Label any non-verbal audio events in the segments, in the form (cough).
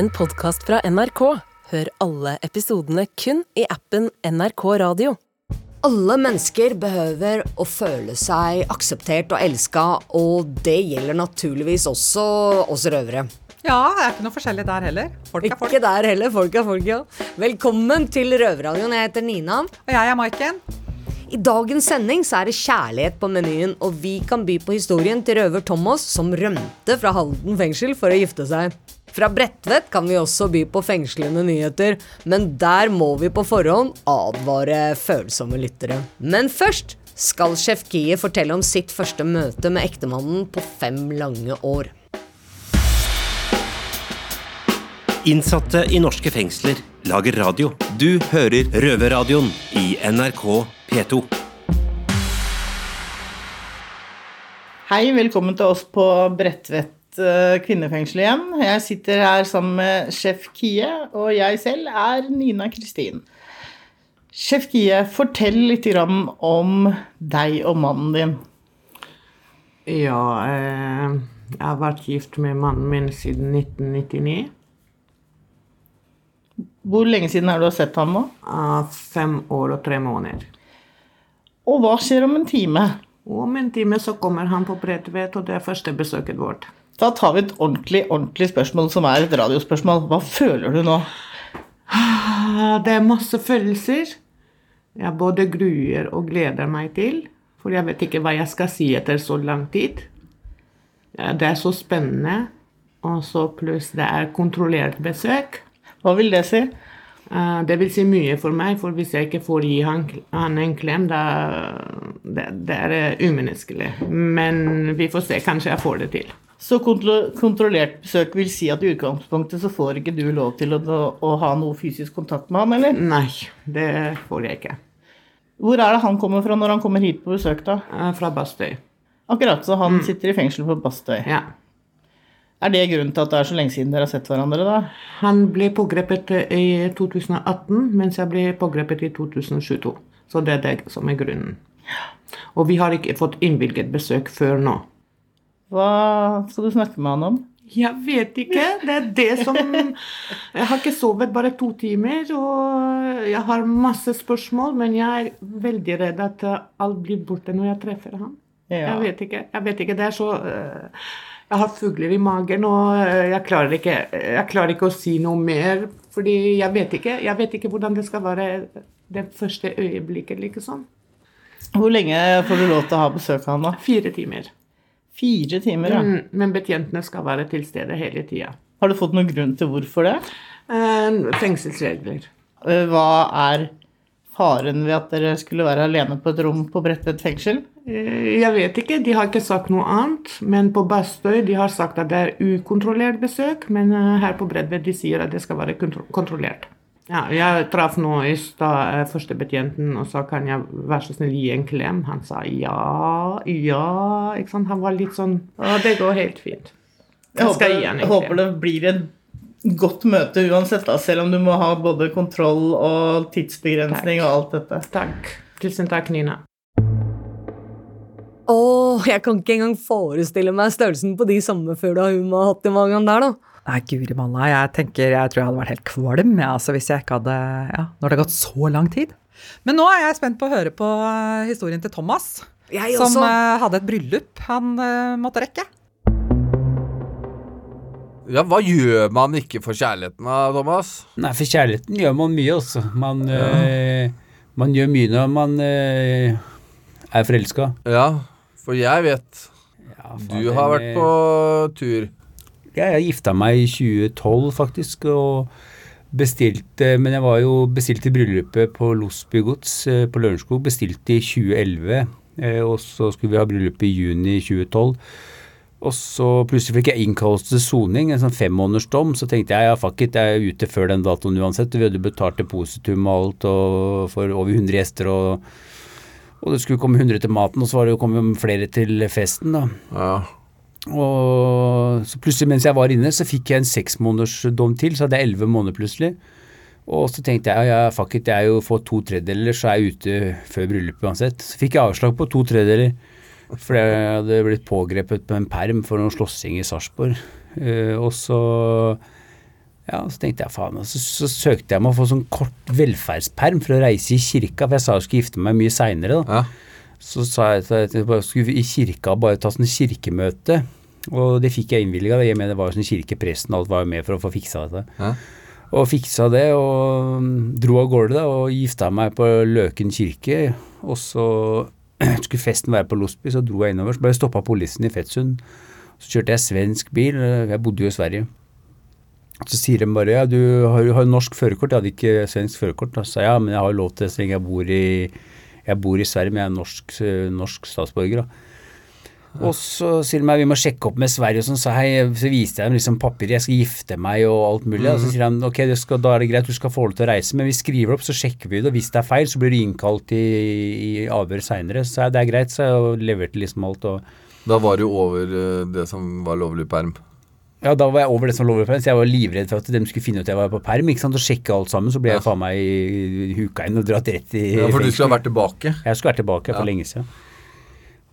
en podkast fra NRK. Hør alle episodene kun i appen NRK Radio. Alle mennesker behøver å føle seg akseptert og elska, og det gjelder naturligvis også oss røvere. Ja, det er ikke noe forskjellig der heller. Folk er folk. Ikke der heller, folk er folk, ja. Velkommen til Røverradioen. Jeg heter Nina. Og jeg er Maiken. I dagens sending så er det kjærlighet på menyen, og vi kan by på historien til røver Thomas som rømte fra Halden fengsel for å gifte seg. Fra Bredtvet kan vi også by på fengslende nyheter, men der må vi på forhånd advare følsomme lyttere. Men først skal sjef Kie fortelle om sitt første møte med ektemannen på fem lange år. Innsatte i norske fengsler lager radio. Du hører Røverradioen i NRK P2. Hei, velkommen til oss på Bredtvet eh, kvinnefengsel igjen. Jeg sitter her sammen med sjef Kie, og jeg selv er Nina Kristin. Sjef Kie, fortell litt om deg og mannen din. Ja, eh, jeg har vært gift med mannen min siden 1999. Hvor lenge siden har du sett han nå? Uh, fem år og tre måneder. Og hva skjer om en time? Om en time så kommer han på Bredtvet, og det er første besøket vårt. Da tar vi et ordentlig, ordentlig spørsmål som er et radiospørsmål. Hva føler du nå? Ah, Det er masse følelser. Jeg både gruer og gleder meg til, for jeg vet ikke hva jeg skal si etter så lang tid. Det er så spennende, og så pluss det er kontrollert besøk. Hva vil det si? Eh, Det vil si mye for meg, for hvis jeg ikke får gi han, han en klem, da det, det er eh, umenneskelig. Men vi får se, kanskje jeg får det til. Så kontro kontrollert besøk vil si at i utgangspunktet så får ikke du lov til å, å ha noe fysisk kontakt med han, eller? Nei, det får jeg ikke. Hvor er det han kommer fra når han kommer hit på besøk, da? Eh, Fra Bastøy. Akkurat, så han sitter i fengsel på Bastøy. Ja. Er det grunnen til at det er så lenge siden dere har sett hverandre, da? Han ble pågrepet eh, i 2018, mens jeg ble pågrepet i 2022. Så det er det som er grunnen. Og vi har ikke fått innvilget besøk før nå. Hva skal du snakke med han om? Jeg vet ikke. Det er det som (laughs) Jeg har ikke sovet bare to timer, og jeg har masse spørsmål, men jeg er veldig redd at alt blir borte når jeg treffer ham. Ja. Jeg vet ikke. Jeg vet ikke. Det er så øh, Jeg har fugler i magen, og øh, jeg klarer ikke, jeg klarer ikke å si noe mer. Fordi jeg vet ikke. Jeg vet ikke hvordan det skal være det første øyeblikket, liksom. Hvor lenge får du lov til å ha besøk av han, da? Fire timer. Fire timer, ja. Mm, men betjentene skal være til stede hele tida. Har du fått noen grunn til hvorfor det? Eh, fengselsregler. Eh, Hva er faren ved at dere skulle være alene på et rom på Bredtvet fengsel? Eh, Jeg vet ikke, de har ikke sagt noe annet. Men på Bastøy de har sagt at det er ukontrollert besøk. Men eh, her på Bredved de sier at det skal være kontrollert. Ja, jeg traff nå i stad eh, førstebetjenten og sa kan jeg være så snill gi en klem. Han sa ja, ja. Ikke sant? Han var litt sånn Å, det går helt fint. Jeg Jeg håper, jeg håper det blir et godt møte uansett, da, selv om du må ha både kontroll og tidsbegrensning og alt dette. Takk. Tusen takk, Nina. Åh, jeg kan ikke engang forestille meg størrelsen på de sommerfugla hun må ha hatt i magen der, da. Nei, guri malla, jeg tenker, jeg tror jeg hadde vært helt kvalm, ja, altså, hvis jeg ikke hadde, ja, når det har gått så lang tid. Men nå er jeg spent på å høre på eh, historien til Thomas, Jeg som også. eh, hadde et bryllup han eh, måtte rekke. Ja, hva gjør man ikke for kjærligheten da, Thomas? Nei, for kjærligheten gjør man mye, altså. Man, eh, man gjør mye når man eh, er forelska. Ja, for jeg vet Ja, du har vært eh, på tur. Ja, jeg gifta meg i 2012, faktisk, og bestilte Men jeg var jo bestilt i bryllupet på Losby gods eh, på Lørenskog. Bestilte i 2011, eh, og så skulle vi ha bryllup i juni 2012. Og så plutselig fikk jeg innkallelse til soning, en sånn femmånedersdom. Så tenkte jeg ja, fuck it, jeg er ute før den datoen uansett. Vi hadde betalt depositum og alt og for over 100 gjester, og, og det skulle komme 100 til maten, og så var det jo kommet flere til festen, da. Ja. Og så plutselig mens jeg var inne, så fikk jeg en seksmånedersdom til, så hadde jeg elleve måneder plutselig. Og så tenkte jeg ja, fuck it, jeg er jo fått to tredjedeler, så er jeg ute før bryllupet uansett. Så fikk jeg avslag på to tredjedeler, for jeg hadde blitt pågrepet på en perm for noe slåssing i Sarpsborg. Eh, og så Ja, så tenkte jeg faen, så, så søkte jeg meg å få sånn kort velferdsperm for å reise i kirka, for jeg sa jeg skulle gifte meg mye seinere, da. Ja. Så sa jeg at jeg skulle i kirka bare ta sånn kirkemøte, og det fikk jeg innvilga. Jeg mener det var jo sånn kirkepresten, alt var jo med for å få fiksa dette. Ja. Og fiksa det, og mm, dro av gårde da, og gifta meg på Løken kirke. Og så (clears throat) skulle festen være på Losby, så dro jeg innover. Så ble jeg stoppa av politiet i Fettsund. Så kjørte jeg svensk bil, jeg bodde jo i Sverige. Så sier de bare ja, du har har norsk førerkort, jeg hadde ikke svensk førerkort. Da sa jeg ja, men jeg har lov til det så lenge jeg bor i, jeg bor i Sverige, men jeg er norsk, norsk statsborger. da. Og så sier de meg vi må sjekke opp med Sverige og sånn, så, hei, så viste jeg dem liksom papirer, jeg skal gifte meg og alt mulig. Og så sier de ok, skal, da er det greit, du skal få lov til å reise, men vi skriver opp, så sjekker vi det. Og hvis det er feil, så blir du innkalt i, i avhør seinere. Så jeg, det er greit, så jeg leverte liksom alt. og Da var jo over eh, det som var lovlig perm. Ja, da var jeg over det som lå over perm, så jeg var livredd for at de skulle finne ut at jeg var på perm, ikke sant, og sjekke alt sammen. Så ble jeg faen meg i- huka inn og dratt rett i Ja, for du skulle ha vært tilbake. Jeg skulle vært tilbake for Ja. lenge siden.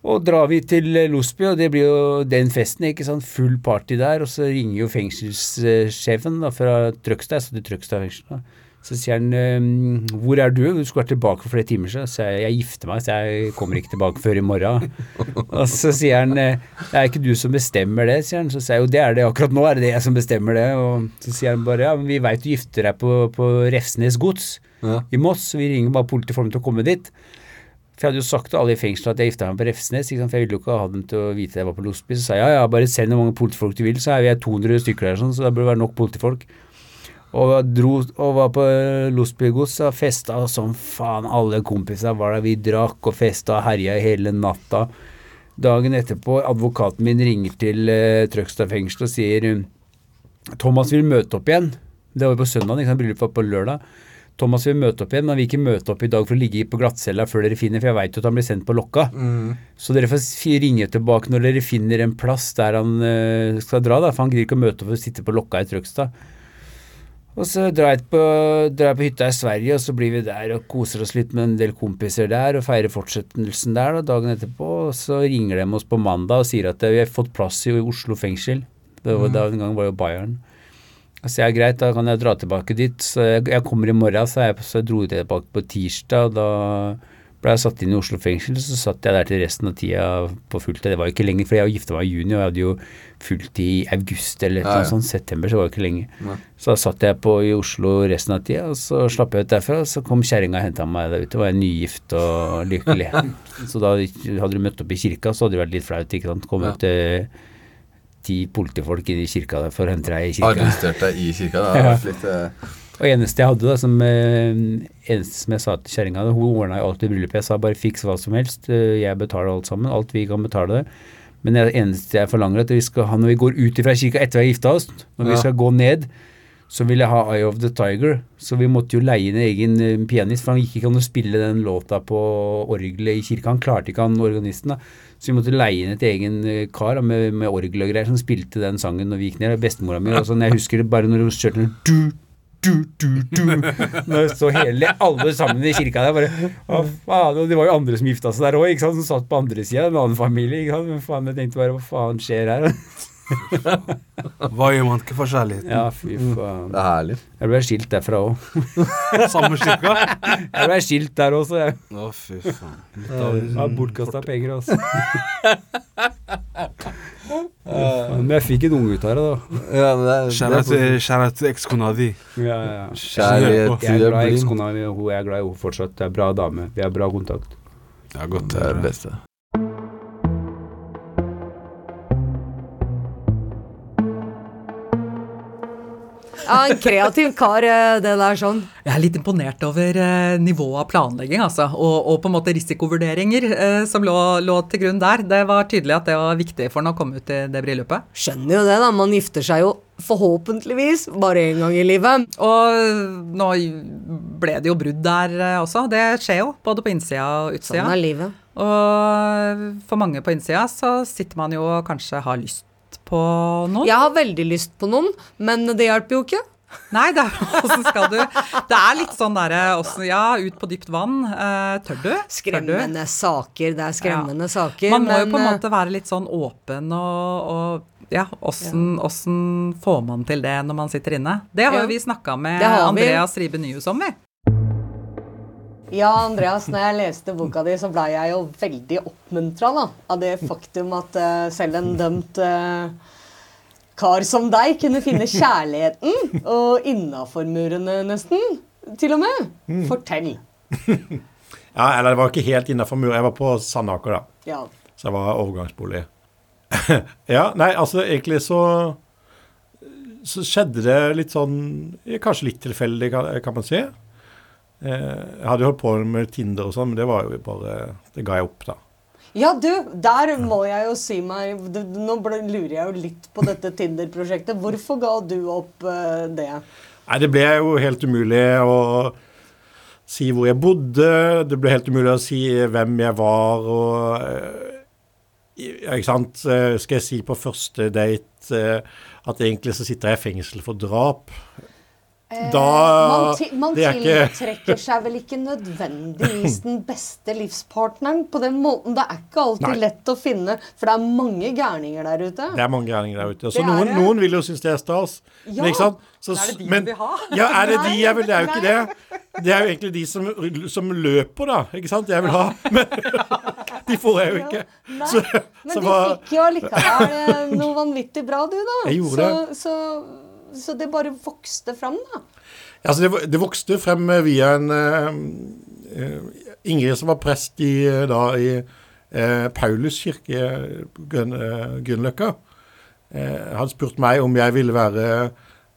Og drar vi til Losby, og det blir jo den festen, ikke sant, full party der, og så ringer jo fengselssjefen da, fra Trøgstad, jeg satt i Trøgstad fengsel da. Så sier han ehm, 'Hvor er du?' 'Du skulle vært tilbake for flere timer siden.' Så jeg, jeg gifter meg, så jeg kommer ikke tilbake før i morgen. (laughs) og så sier han eh, 'Det er ikke du som bestemmer det', sier han. Så sier jeg jo 'Det er det akkurat nå, er det jeg som bestemmer det'. Og så sier han bare 'Ja, men vi veit du gifter deg på, på Refsnes gods Ja. i Moss', så vi ringer bare politiet for dem til å komme dit'. For jeg hadde jo sagt til alle i fengselet at jeg gifta meg på Refsnes, for jeg ville jo ikke ha dem til å vite at jeg var på Losby. Så sa jeg ja, ja, bare send hvor mange politifolk du vil, så er vi 200 stykker der, sånn, så da bør det være nok politifolk. Og dro og var på Losby gods og festa som faen. Alle kompisene var der. Vi drakk og festa og herja hele natta. Dagen etterpå, advokaten min ringer til uh, Trøgstad fengsel og sier um, Thomas vil møte opp igjen. Det var på søndag, sant? bryllupet var på lørdag. Thomas vil møte opp igjen, men han vil ikke møte opp i dag for å ligge på glattcella før dere finner, for jeg veit at han blir sendt på lokka. Så dere får ringe tilbake når dere finner en plass der han uh, skal dra, da, for han gidder ikke å møte opp og sitte på lokka i Trøgstad. Og så drar jeg, på, drar jeg på hytta i Sverige, og så blir vi der og koser oss litt med en del kompiser der og feirer fortsettelsen der da, dagen etterpå. Og så ringer de oss på mandag og sier at eh, vi har fått plass i Oslo fengsel. Det var, da, en gang var jo Bayern. Så jeg, greit, da kan jeg dra tilbake dit. Så jeg, jeg kommer i morgen, så jeg, så jeg dro tilbake på tirsdag. og Da ble jeg satt inn i Oslo fengsel, så satt jeg der til resten av tida på fulltid. Det var jo ikke lenge, for jeg gifta meg i juni, og jeg hadde jo fulltid i august eller Ja, ja. noe sånt. September, så var det ikke lenge. Ja. Så da satt jeg på i Oslo resten av tida, og så slapp jeg ut derfra. Og så kom kjerringa og henta meg der ute, var jeg nygift og lykkelig. (laughs) så da hadde du møtt opp i kirka, så hadde det vært litt flaut, ikke sant. Kom Ja. ut til ti politifolk inn i kirka der for å hente deg i kirka. Arrestert deg i kirka. Har vært litt eh, Og eneste jeg hadde, da, som eh, eneste som jeg sa til kjerringa, hun ordna jo i bryllupet. Jeg sa bare fiks hva som helst, eh, jeg betaler alt sammen. Alt vi kan betale det. Men det eneste jeg forlanger, er at vi skal ha når vi går ut fra kirka etter vi har gifta oss, når vi skal gå ned, så vil jeg ha Eye of the Tiger. Så vi måtte jo leie inn egen eh, pianist, for han gikk ikke an å spille den låta på orgelet i kirka. Han klarte ikke, han organisten. da. Så vi måtte leie inn et egen kar da, med, med orgel og greier som spilte den sangen når vi gikk ned. Bestemora mi og sånn. Jeg husker det bare når hun kjørte den du, du, du, du. Når så hele, alle sammen i kirka der bare Å, faen? Og det var jo andre som gifta seg der òg, som satt på andre sida, en annen familie. ikke sant? Men faen, jeg tenkte bare hva faen skjer her? Hva gjør man ikke for kjærligheten? Ja, fy faen. Det er herlig. Jeg ble skilt derfra òg. (laughs) Samme kirka? Jeg ble skilt der også, jeg. Å, fy faen. Bortkasta penger, altså. (laughs) Men jeg fikk en unge ut av det, da. Ja, Kjære til, kjære ekskona di. Ja, ja. Kjærlighet til ekskona mi, hun er glad i henne fortsatt. Det er bra dame. Vi har bra kontakt. Ja, godt. Det er det beste. Ja, en kreativ kar, eh, det der sånn. Jeg er litt imponert over eh, nivået av planlegging, altså. Og, og på en måte risikovurderinger eh, som lå, lå til grunn der. Det var tydelig at det var viktig for han å komme ut i det bryllupet. Skjønner jo det, da. Man gifter seg jo forhåpentligvis bare én gang i livet. Og nå ble det jo brudd der eh, også. Det skjer jo, både på innsida og utsida. Sånn er livet. Og for mange på innsida så sitter man jo og kanskje har lyst på noen. Jeg har veldig lyst på noen, men det hjelper jo ikke. Nei, det er, (laughs) skal du Det er litt sånn derre Ja, ut på dypt vann. Eh, tør du? Tør du? Skremmende saker. Det er skremmende saker. Man må jo på en eh, måte være litt sånn åpen og, og ja, åssen ja. får man til det når man sitter inne? Det har Ja. vi snakka med. Andreas Ribe Nyhus om, vi. Ja, Andreas, når jeg leste boka di, så blei jeg jo veldig oppmuntra da, av det faktum at uh, selv en dømt uh, kar som deg kunne finne kjærligheten, og innafor murene, nesten. Til og med. Fortell. (laughs) Ja, eller det var ikke helt innafor muren. Jeg var på Sandaker, da. Ja. Så jeg var overgangsbolig. (laughs) ja, nei, altså egentlig så Så skjedde det litt sånn Kanskje litt tilfeldig, kan man si. Eh, jeg hadde jo holdt på med Tinder og sånn, men det var jo bare Det ga jeg opp, da. Ja, du, der må jeg jo si meg Nå lurer jeg jo litt på dette Tinder-prosjektet. Hvorfor ga du opp eh, det? Nei, det ble jo helt umulig å si hvor jeg bodde. Det ble helt umulig å si hvem jeg var og eh, Ikke sant. Skal jeg si på første date at egentlig så sitter jeg i fengsel for drap? Da man man det er tiltrekker seg vel ikke nødvendigvis (clears throat) den beste livspartneren på den måten. Det er ikke alltid Nei. lett å finne, for det er mange gærninger der ute. Det er mange gærninger der ute. Så noen, noen vil jo synes det er stas. Ja. Men ikke sant? Så, Er det de men, vil ha? Ja, er det de jeg vil? Det er jo ikke det. Det er jo egentlig de som, som løper, da. Ikke sant? Jeg vil ha. Men de får jeg jo ikke. Nei, Så, Men så du fikk jo allikevel eh, noe vanvittig bra, du, da. Jeg gjorde så, Så, så det bare vokste fram, da. Altså, det, det vokste frem eh, via en uh, eh, Ingrid som var prest i, da, i uh, Paulus kirke Grøn, uh, Grünerløkka. Hadde spurt meg om jeg ville være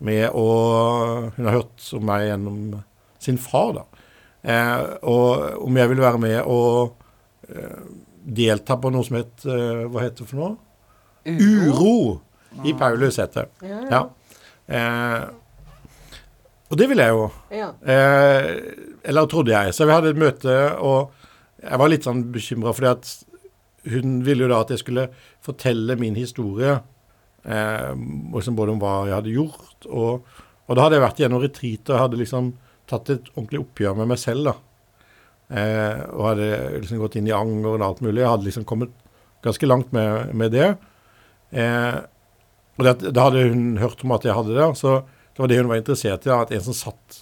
med og Hun har hørt om meg gjennom sin far, da. Eh, og om jeg ville være med og eh, delta på noe som het Hva heter det for noe? Uro. I Paulus heter det. Ja, Ja. Eh, og det ville jeg jo. Ja. Eh, eller trodde jeg. Så vi hadde et møte, og jeg var litt sånn bekymra fordi at hun ville jo da at jeg skulle fortelle min historie. Eh, liksom både om hva jeg hadde gjort, og, og da hadde jeg vært gjennom retreat og hadde liksom tatt et ordentlig oppgjør med meg selv. da. Eh, og hadde liksom gått inn i anger og alt mulig. Jeg hadde liksom kommet ganske langt med, med det. Eh, og det, da hadde hun hørt om at jeg hadde det, så det var det hun var interessert i. da, At en som satt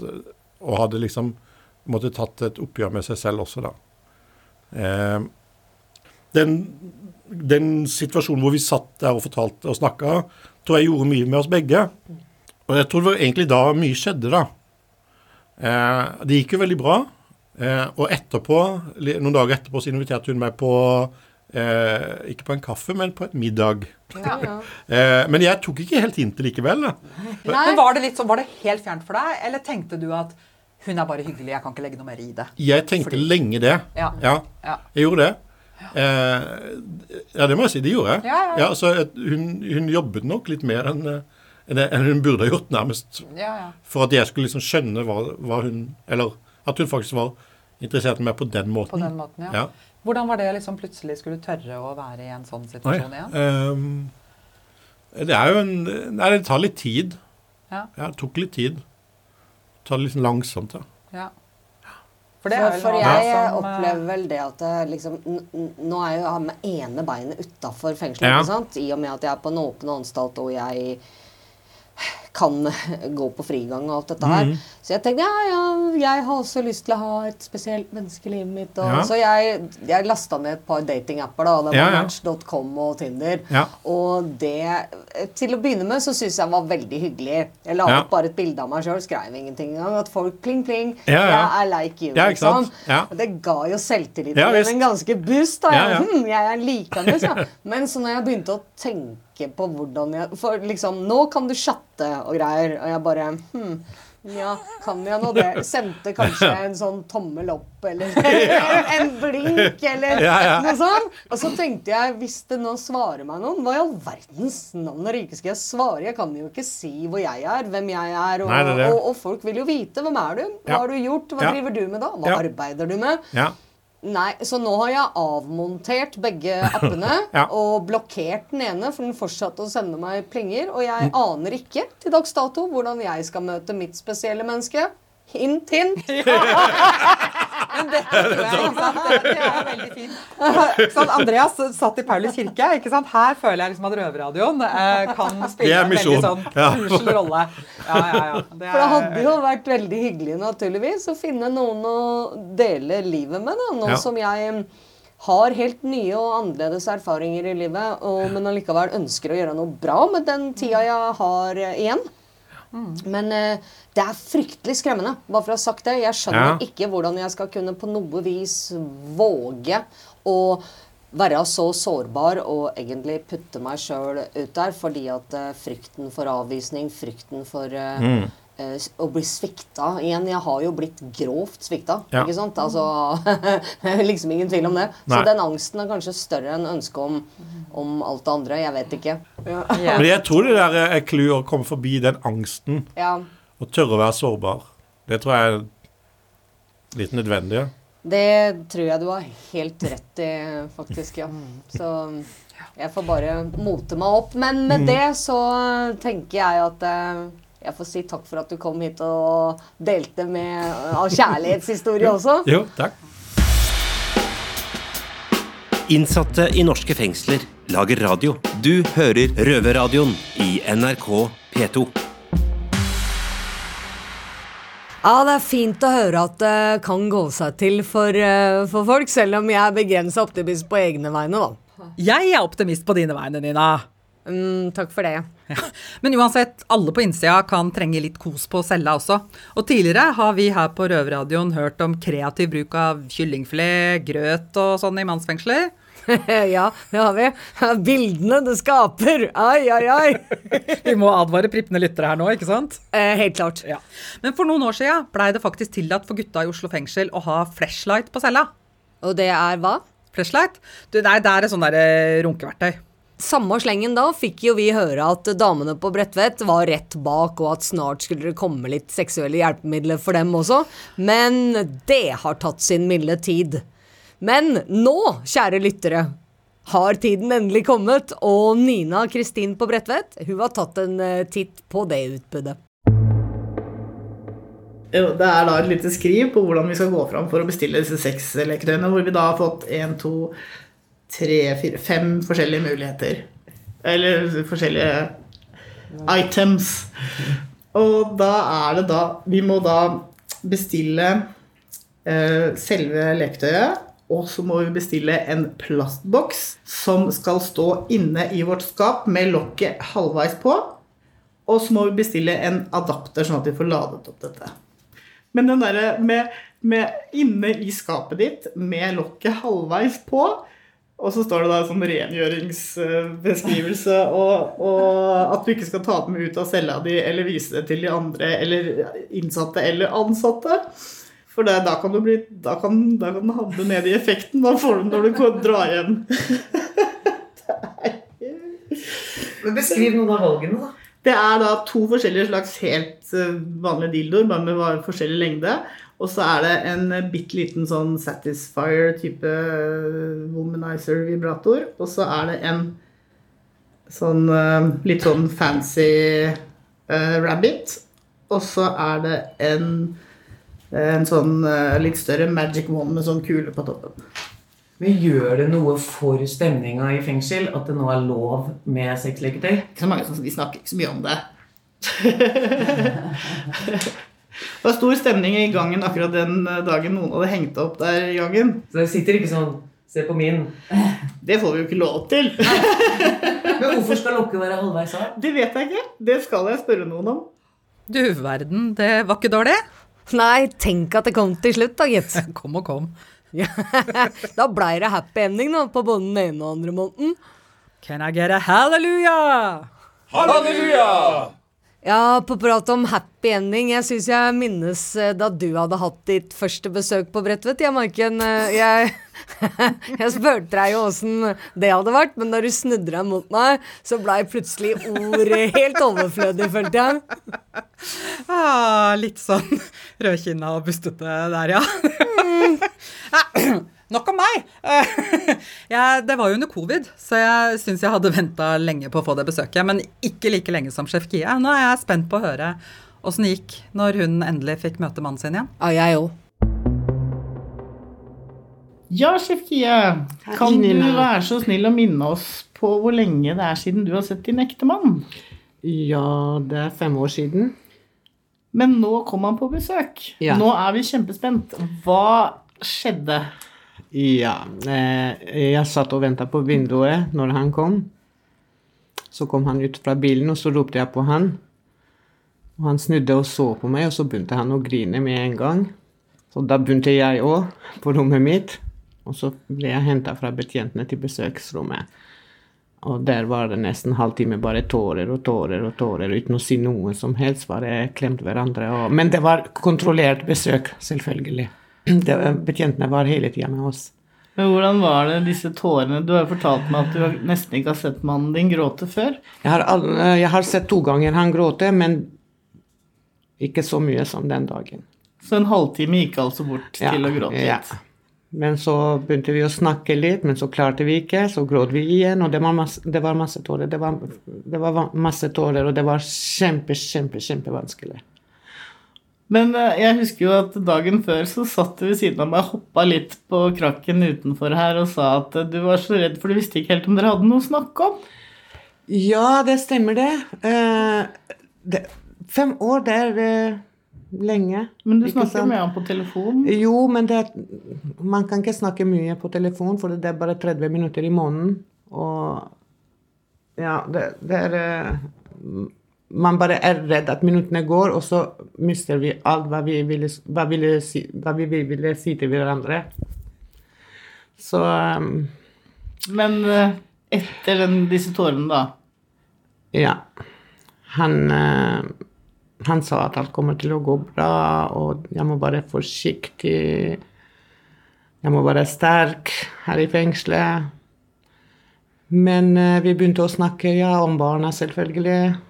og hadde liksom måtte tatt et oppgjør med seg selv også, da. Eh, den, den situasjonen hvor vi satt der og fortalte og snakka, tror jeg gjorde mye med oss begge. Og jeg tror det var egentlig da mye skjedde, da. Eh, det gikk jo veldig bra. Eh, og etterpå, noen dager etterpå så inviterte hun meg på eh, Ikke på en kaffe, men på et middag. Ja, ja. (laughs) Eh, men jeg tok ikke helt hintet likevel. da. Men var det, litt sånn, var det helt fjernt for deg, eller tenkte du at hun er bare hyggelig, jeg kan ikke legge noe mer i det? Jeg tenkte Fordi- lenge det. Ja. Ja, jeg gjorde det. Eh, ja, det må jeg si. Det gjorde jeg. Ja, ja, ja. hun, hun jobbet nok litt mer enn eh, enn hun burde ha gjort, nærmest. Ja, ja. For at jeg skulle liksom skjønne hva, hva hun Eller at hun faktisk var interessert i meg på den måten. På den måten, ja. Hvordan var det liksom plutselig skulle tørre å være i en sånn Oi, situasjon igjen? Um, det er jo en Nei, det tar litt tid. Ja. det tok litt tid. Det det litt langsomt, ja. Ja. For det er For, for jeg som, eh, opplever vel det at jeg liksom n- n- Nå er jeg jo med ene beinet utafor fengselet, Ja. ikke sant? I og med at jeg er på en åpen anstalt og jeg kan (laughs) gå på frigang og alt dette her. Mm. Så jeg tenkte ja, ja, jeg har også lyst til å ha et spesielt menneske i livet mitt. Og, Ja. Så jeg, jeg lasta ned et par datingapper. da, Det var Ja, ja. Match.com og Tinder. Og det Til å begynne med så syns jeg var veldig hyggelig. Jeg la opp bare et bilde av meg sjøl, skrev ingenting engang. At folk pling, pling. Jeg er like you, liksom. Det ga jo selvtilliten Ja, en ganske boost. da. Ja, Jeg, hm, jeg er likende, ja. (laughs) Men så når jeg begynte å tenke på hvordan jeg For liksom, nå kan du chatte og greier, og jeg bare hm, ja, kan jeg nå det? Sendte kanskje en sånn tommel opp eller (laughs) (laughs) en blink eller noe sånt. Og så tenkte jeg, hvis det nå svarer meg noen, hva i all verdens navn og rike skal jeg svare? Jeg kan jo ikke si hvor jeg er, hvem jeg er, og, Nei, det er det. og, og folk vil jo vite. Hvem er du? Hva har du gjort? Hva driver du med da? Hva arbeider du med? ja. Nei, så nå har jeg avmontert begge (laughs) appene Ja. og blokkert den ene, for den fortsatte å sende meg plinger. Og Mm. jeg aner ikke til dags dato hvordan jeg skal møte mitt spesielle menneske. Hint, hint. (laughs) Men dette tror jeg, ikke sant? Det, er veldig fint. (laughs) Sånn, Andreas satt i Paulus kirke. ikke sant? Her føler jeg liksom at Røverradioen eh, kan spille en veldig sånn Ja. usel rolle. Ja, ja, ja. Det For det hadde jo vært veldig hyggelig naturligvis å finne noen å dele livet med. da, Nå Ja. som jeg mm, har helt nye og annerledes erfaringer i livet, og, men allikevel ønsker å gjøre noe bra med den tida jeg har eh, Men uh, det er fryktelig skremmende. Bare for å ha sagt det. Jeg skjønner Ja. ikke hvordan jeg skal kunne på noe vis våge å være så sårbar og egentlig putte meg sjøl ut der fordi at uh, frykten for avvisning, frykten for uh, Mm. Eh, å bli svikta igjen. Jeg har jo blitt grovt svikta. Ja. ikke sant? Altså, (laughs) liksom ingen tvil om det. Så den angsten er kanskje større enn ønsket om, om alt det andre. Jeg vet ikke. (laughs) Men jeg tror det der er clou å komme forbi den angsten Ja, og tørre å være sårbar. Det tror jeg er litt nødvendig. Det tror jeg du har helt rett i, faktisk. ja. Så jeg får bare mote meg opp. Men med det så tenker jeg at eh, jeg får si takk for at du kom hit og delte med av kjærlighetshistorie også. Jo, takk. Innsatte i norske fengsler lager radio. Du hører Røverradioen i NRK P2. Ja, det er fint å høre at det kan gå seg til for, eh, for folk, selv om jeg er begrensa optimist på egne vegne, da. jeg er optimist på dine vegne, Nina. Mm, takk for det. Men uansett, alle på innsida kan trenge litt kos på cella også. Og tidligere har vi her på Røverradioen hørt om kreativ bruk av kyllingfilet, grøt og sånn i mannsfengsler. (laughs) ja, det har vi. Bildene det skaper. Ai, ai, ai. (laughs) Vi må advare prippende lyttere her nå, ikke sant? Eh, helt klart. Ja. Men for noen år siden blei det faktisk tillatt for gutta i Oslo fengsel å ha flashlight på cella. Og det er hva? Flashlight? Du, nei, det er et sånt der runkeverktøy. Samme slengen da fikk jo vi høre at damene på Bredtvet var rett bak, og at snart skulle det komme litt seksuelle hjelpemidler for dem også. Men det har tatt sin milde tid. Men nå, kjære lyttere, har tiden endelig kommet, og Nina Kristin på Bredtvet hun har tatt en eh, titt på det utbudet. Det er da et lite skriv på hvordan vi skal gå fram for å bestille disse seks leketøyene, hvor vi da har fått én, to, tre, fire, fem forskjellige muligheter. Eller forskjellige items. Og da er det da Vi må da bestille eh, selve leketøyet. Og så må vi bestille en plastboks som skal stå inne i vårt skap med lokket halvveis på. Og så må vi bestille en adapter, sånn at vi får ladet opp dette. Men den derre med, med inne i skapet ditt med lokket halvveis på, og så står det da sånn rengjøringsbeskrivelse, og, og at du ikke skal ta dem ut av cella di eller vise det til de andre eller innsatte eller ansatte. For det, da kan du bli Da kan, da kan havne ned i effekten. Da får du når du drar hjem. Men Beskriv noen av valgene, da. Det er da to forskjellige slags helt eh, vanlige dildoer, bare med forskjellig lengde. Og så er det en bitte liten sånn Satisfyer-type eh, womanizer-vibrator. Og så er det en sånn eh, litt sånn fancy uh, rabbit. Og så er det en, en sånn uh, litt større magic wand med sånn kule på toppen. Men gjør det noe for stemninga i fengsel at det nå er lov med sexleketøy? Ikke så mange som de snakker ikke så mye om det. (laughs) Det var stor stemning i gangen akkurat den dagen noen hadde hengt opp der i gangen. Så det sitter ikke sånn Se på min. Det får vi jo ikke lov til. (laughs) Men hvorfor skal lokket være halvveis av? Det vet jeg ikke. Det skal jeg spørre noen om. Du verden, det var ikke dårlig. Nei, tenk at det kom til slutt, da, gitt. (laughs) Kom og kom. Ja, (laughs) da blei det happy ending da, på både den ene og andre måneden. Can I get a hallelujah? Halleluja! Ja, på prat om happy ending. Jeg syns jeg minnes eh, da du hadde hatt ditt første besøk på Bredtvet. Ja, Maiken, eh, jeg, (laughs) jeg spurte deg jo åssen det hadde vært, men da du snudde deg mot meg, så blei plutselig ordet helt overflødig, følte jeg. (laughs) Ah, litt sånn rødkinna og bustete der, ja. (clears throat) Ah, Nok om meg. (laughs) Eh, Jeg, det var jo under covid, så jeg syns jeg hadde venta lenge på å få det besøket. Men ikke like lenge som sjef Kie. Nå er jeg spent på å høre åssen det gikk når hun endelig fikk møte mannen sin igjen. Ja, jeg òg. Ja, sjef Kie. Kan du være så snill å minne oss på hvor lenge det er siden du har sett din ektemann? Ja, det er fem år siden. Men nå kom han på besøk. Ja. Nå er vi kjempespent. Hva skjedde? Ja, eh, jeg satt og venta på vinduet når han kom. Så kom han ut fra bilen, og så ropte jeg på han. Og han snudde og så på meg, og så begynte han å grine med en gang. Så da begynte jeg òg, på rommet mitt. Og så ble jeg henta fra betjentene til besøksrommet. Og der var det nesten halvtime bare tårer og tårer og tårer uten å si noe som helst. Bare klemt hverandre. Og, men det var kontrollert besøk, selvfølgelig. (clears throat) Det, betjentene var hele tida med oss. Men hvordan var det disse tårene? Du har jo fortalt meg at du nesten ikke har sett mannen din gråte før. Jeg har, all, jeg har sett to ganger han gråte, men ikke så mye som den dagen. Så en halvtime gikk altså bort til å gråte ja. Men så begynte vi å snakke litt, men så klarte vi ikke. Så gråt vi igjen, og det var masse, det var masse tårer. Det var, det var masse tårer, og det var kjempe, kjempe, kjempevanskelig. Men eh, jeg husker jo at dagen før så satt du ved siden av meg og hoppa litt på krakken utenfor her og sa at eh, du var så redd for du visste ikke helt om dere hadde noe å snakke om. Ja, det stemmer det. Eh, det fem år, det er eh, lenge. Men du snakker mye med han på telefon. Jo, men det, man kan ikke snakke mye på telefon, for det er bare 30 minutter i måneden. Og ja, det, det er eh, Man bare er redd at minuttene går, og så mister vi alt hva vi ville, hva ville, si, hva vi ville si til hverandre. Så um, Men eh, etter den, disse tårene, da? Ja. Han, uh, han sa at alt kommer til å gå bra, og jeg må være forsiktig. Jeg må være sterk her i fengselet. Men uh, vi begynte å snakke ja, om barna, selvfølgelig.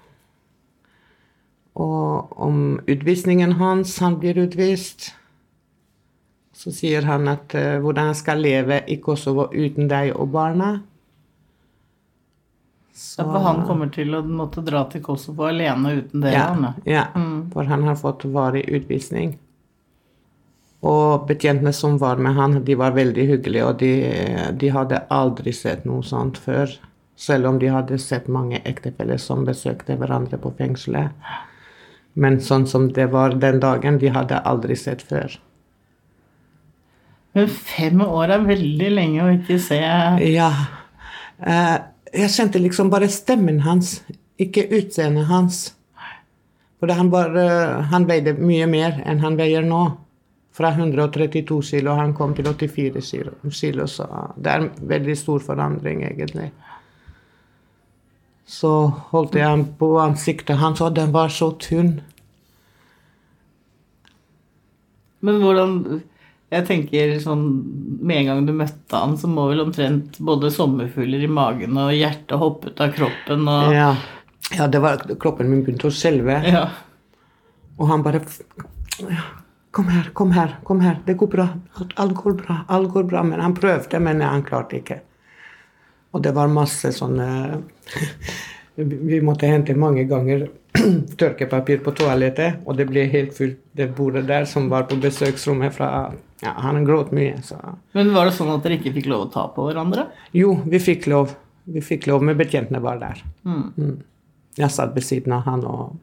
Og om utvisningen hans. Han blir utvist. Så sier han at uh, hvordan jeg skal leve i Kosovo uten deg og barna. Ja, for han kommer til å måtte dra til Kosovo alene uten dere? Ja, ja mm. for han har fått varig utvisning. Og betjentene som var med han, de var veldig hyggelige, og de, de hadde aldri sett noe sånt før. Selv om de hadde sett mange ektefeller som besøkte hverandre på fengselet. Men sånn som det var den dagen, de hadde aldri sett før. Men fem år er veldig lenge å ikke se Ja. Eh, jeg kjente liksom bare stemmen hans, ikke utseendet hans. For han, var, eh, han veide mye mer enn han veier nå. Fra 132 kilo han kom til 84 kilo, kilo så det er en veldig stor forandring, egentlig. Så holdt jeg på ansiktet hans, og den var så tynn. Men hvordan Jeg tenker sånn Med en gang du møtte han, så må vel omtrent både sommerfugler i magen og hjertet hoppe ut av kroppen og Ja. ja, det var kroppen min begynte å skjelve. Ja. Og han bare ja, Kom her, kom her, kom her. Det går bra. Alt går bra. Alt går bra. Men han prøvde, men han klarte ikke. Og det var masse sånne Vi måtte hente mange ganger (clears throat) tørkepapir på toalettet, og det ble helt fullt, det bordet der som var på besøksrommet fra Ja, han gråt mye, så Men var det sånn at dere ikke fikk lov å ta på hverandre? Jo, vi fikk lov. Vi fikk lov, men betjentene var der. Mm. Mm. Jeg satt ved siden av han og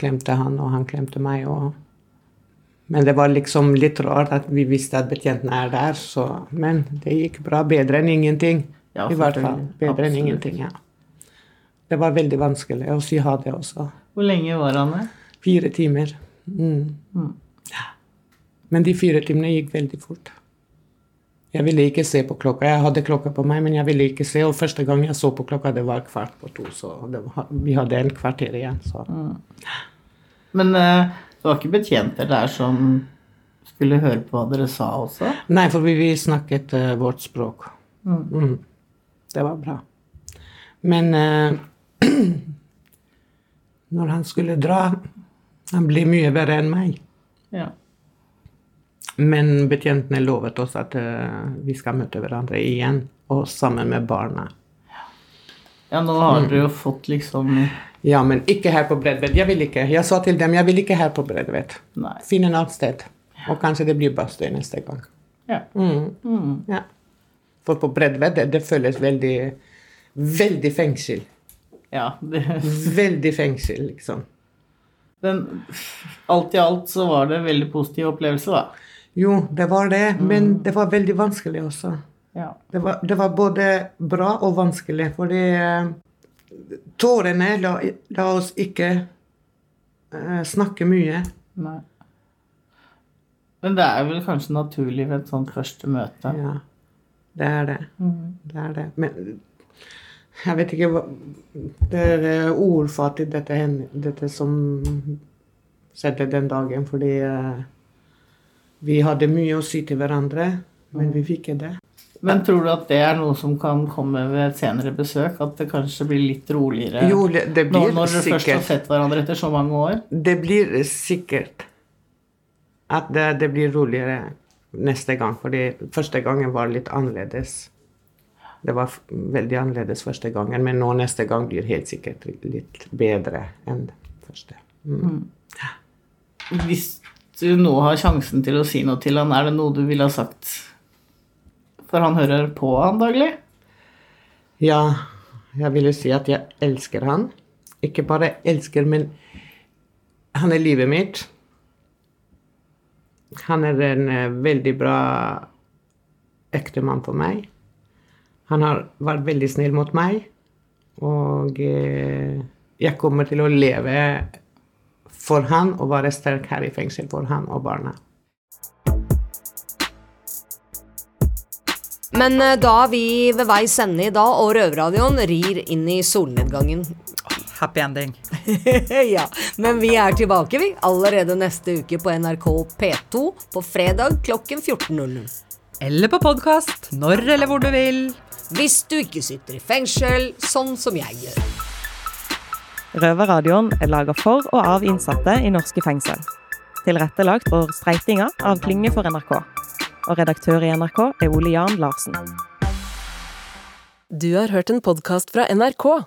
klemte han, og han klemte meg. Og... Men det var liksom litt rart at vi visste at betjentene er der, så Men det gikk bra. Bedre enn ingenting. Ja, I hvert fall. Bedre enn ingenting, ja. Det var veldig vanskelig å si ha det også. Hvor lenge var han der? Fire timer. Mm. Mm. Ja. Men de fire timene gikk veldig fort. Jeg ville ikke se på klokka. Jeg hadde klokka på meg, men jeg ville ikke se. Og første gang jeg så på klokka, det var kvart på to, så det var, vi hadde en kvarter igjen. Så. Men uh, det var ikke betjenter der som skulle høre på hva dere sa også? Nei, for vi, vi snakket uh, vårt språk. Mm. Mm. Det var bra. Men eh, (clears throat) når han skulle dra Han ble mye verre enn meg. Ja. Men betjentene lovet oss at eh, vi skal møte hverandre igjen, og sammen med barna. Ja, nå har Mm. dere jo fått liksom Ja, men ikke her på Bredtvet. Jeg vil ikke. Jeg sa til dem jeg vil ikke her på Bredtvet. Finn et annet sted. Og kanskje det blir Bastøy neste gang. Ja. Mm. ja. For på Bredtvet det, det føles veldig Veldig fengsel. Ja. Det... veldig fengsel, liksom. Men alt i alt så var det en veldig positiv opplevelse, da. Jo, det var det, men det var veldig vanskelig også. Ja. Det, var, det var både bra og vanskelig, fordi uh, tårene la, la, oss ikke uh, snakke mye. Nei. Men det er vel kanskje naturlig ved et sånt første møte? Ja, det er det. Mm. Det er det. Men jeg vet ikke hva Det er ordfattig, dette, dette som skjedde den dagen, fordi uh, vi hadde mye å si til hverandre, men vi fikk ikke det. Men tror du at det er noe som kan komme ved et senere besøk? At det kanskje blir litt roligere jo, det, det blir nå når dere først har sett hverandre etter så mange år? Det blir sikkert at det, det blir roligere neste gang. fordi første gangen var litt annerledes. Det var veldig annerledes første gangen, men nå neste gang blir helt sikkert litt bedre enn første. Mm. Mm. Hvis du nå har sjansen til å si noe til han, er det noe du ville ha sagt? For han hører på han daglig? Ja, jeg ville si at jeg elsker han. Ikke bare elsker, men han er livet mitt. Han er en uh, veldig bra ektemann for meg. Han har vært veldig snill mot meg, og jeg kommer til å leve for han og være sterk her i fengsel for han og barna. Men eh, da er vi ved veis ende i dag, og Røverradioen rir inn i solnedgangen. Happy ending. (laughs) ja, men vi er tilbake, vi, allerede neste uke på NRK P2 på fredag klokken 14.00. Eller på podkast når eller hvor du vil. Hvis du ikke sitter i fengsel, sånn som jeg gjør. Røverradioen er laga for og av innsatte i norske fengsel. Tilrettelagt for streitinga av Klynge for NRK. Og redaktør i NRK er Ole Jan Larsen. Du har hørt en podkast fra NRK.